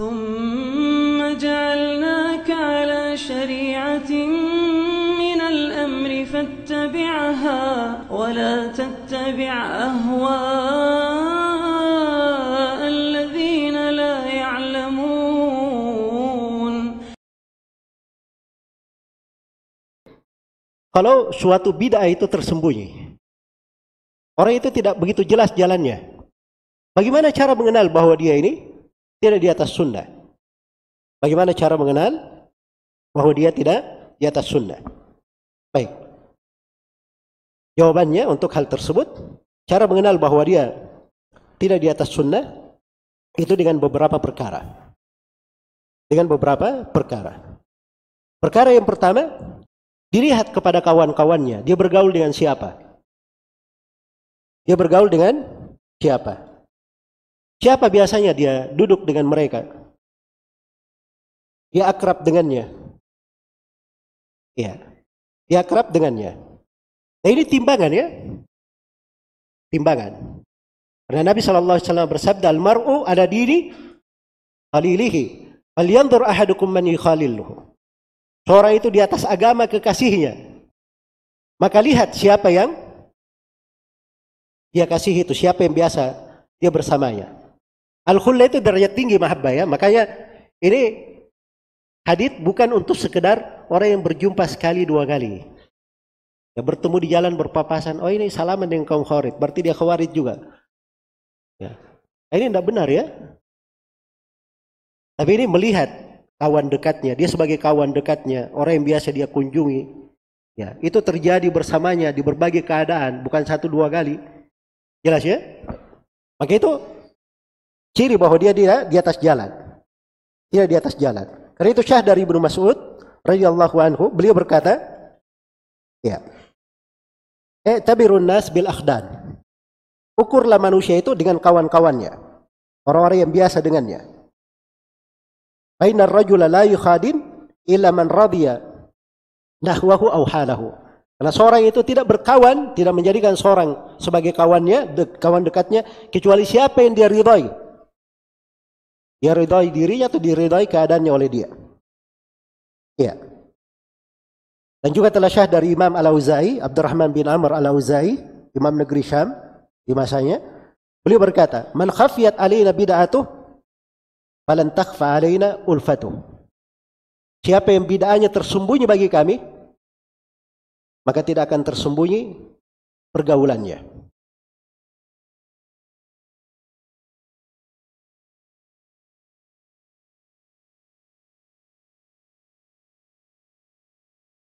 ثم جعلناك على شريعة من الأمر فاتبعها ولا تتبع أهواء الذين لا يعلمون Kalau suatu bid'ah itu tersembunyi, orang itu tidak begitu jelas jalannya. Bagaimana cara mengenal bahwa dia ini tidak di atas sunnah? Bagaimana cara mengenal bahwa dia tidak di atas sunnah? Baik. Jawabannya untuk hal tersebut, cara mengenal bahwa dia tidak di atas sunnah itu dengan beberapa perkara. Dengan beberapa perkara. Perkara yang pertama, dilihat kepada kawan-kawannya, dia bergaul dengan siapa? Dia bergaul dengan siapa? Siapa biasanya dia duduk dengan mereka? Dia akrab dengannya. Ya. Dia akrab dengannya. Nah ini timbangan ya. Timbangan. Karena Nabi SAW bersabda, Al-mar'u ada diri khalilihi. Falyanzur ahadukum man yukhaliluhu. Seorang itu di atas agama kekasihnya. Maka lihat siapa yang dia kasih itu, siapa yang biasa dia bersamanya. Al-khulla itu derajat tinggi mahabbah ya. Makanya ini hadith bukan untuk sekedar orang yang berjumpa sekali dua kali. Ya, bertemu di jalan berpapasan, oh ini salaman dengan kaum khawarij, berarti dia khawarij juga. Ya. Nah, ini tidak benar ya. Tapi ini melihat kawan dekatnya, dia sebagai kawan dekatnya, orang yang biasa dia kunjungi. Ya, itu terjadi bersamanya di berbagai keadaan, bukan satu dua kali. Jelas ya? Maka itu ciri bahwa dia tidak di atas jalan. Tidak di atas jalan. Karena itu syah dari Ibnu Mas'ud radhiyallahu anhu, beliau berkata, ya. Eh tabirun nas bil akhdan. Ukurlah manusia itu dengan kawan-kawannya. Orang-orang yang biasa dengannya. Bainar rajula la yukhadin illa man radiya nahwahu aw halahu. Karena seorang itu tidak berkawan, tidak menjadikan seorang sebagai kawannya, de, kawan dekatnya, kecuali siapa yang dia ridhai. Dia ridhai dirinya atau diridhai keadaannya oleh dia. Ya. Dan juga telah syah dari Imam Al-Auza'i, Abdurrahman bin Amr Al-Auza'i, Imam negeri Syam di masanya. Beliau berkata, "Man khafiyat alaina bid'atuh falan takhfa alaina ulfatuh." Siapa yang bid'ahnya tersembunyi bagi kami, maka tidak akan tersembunyi pergaulannya.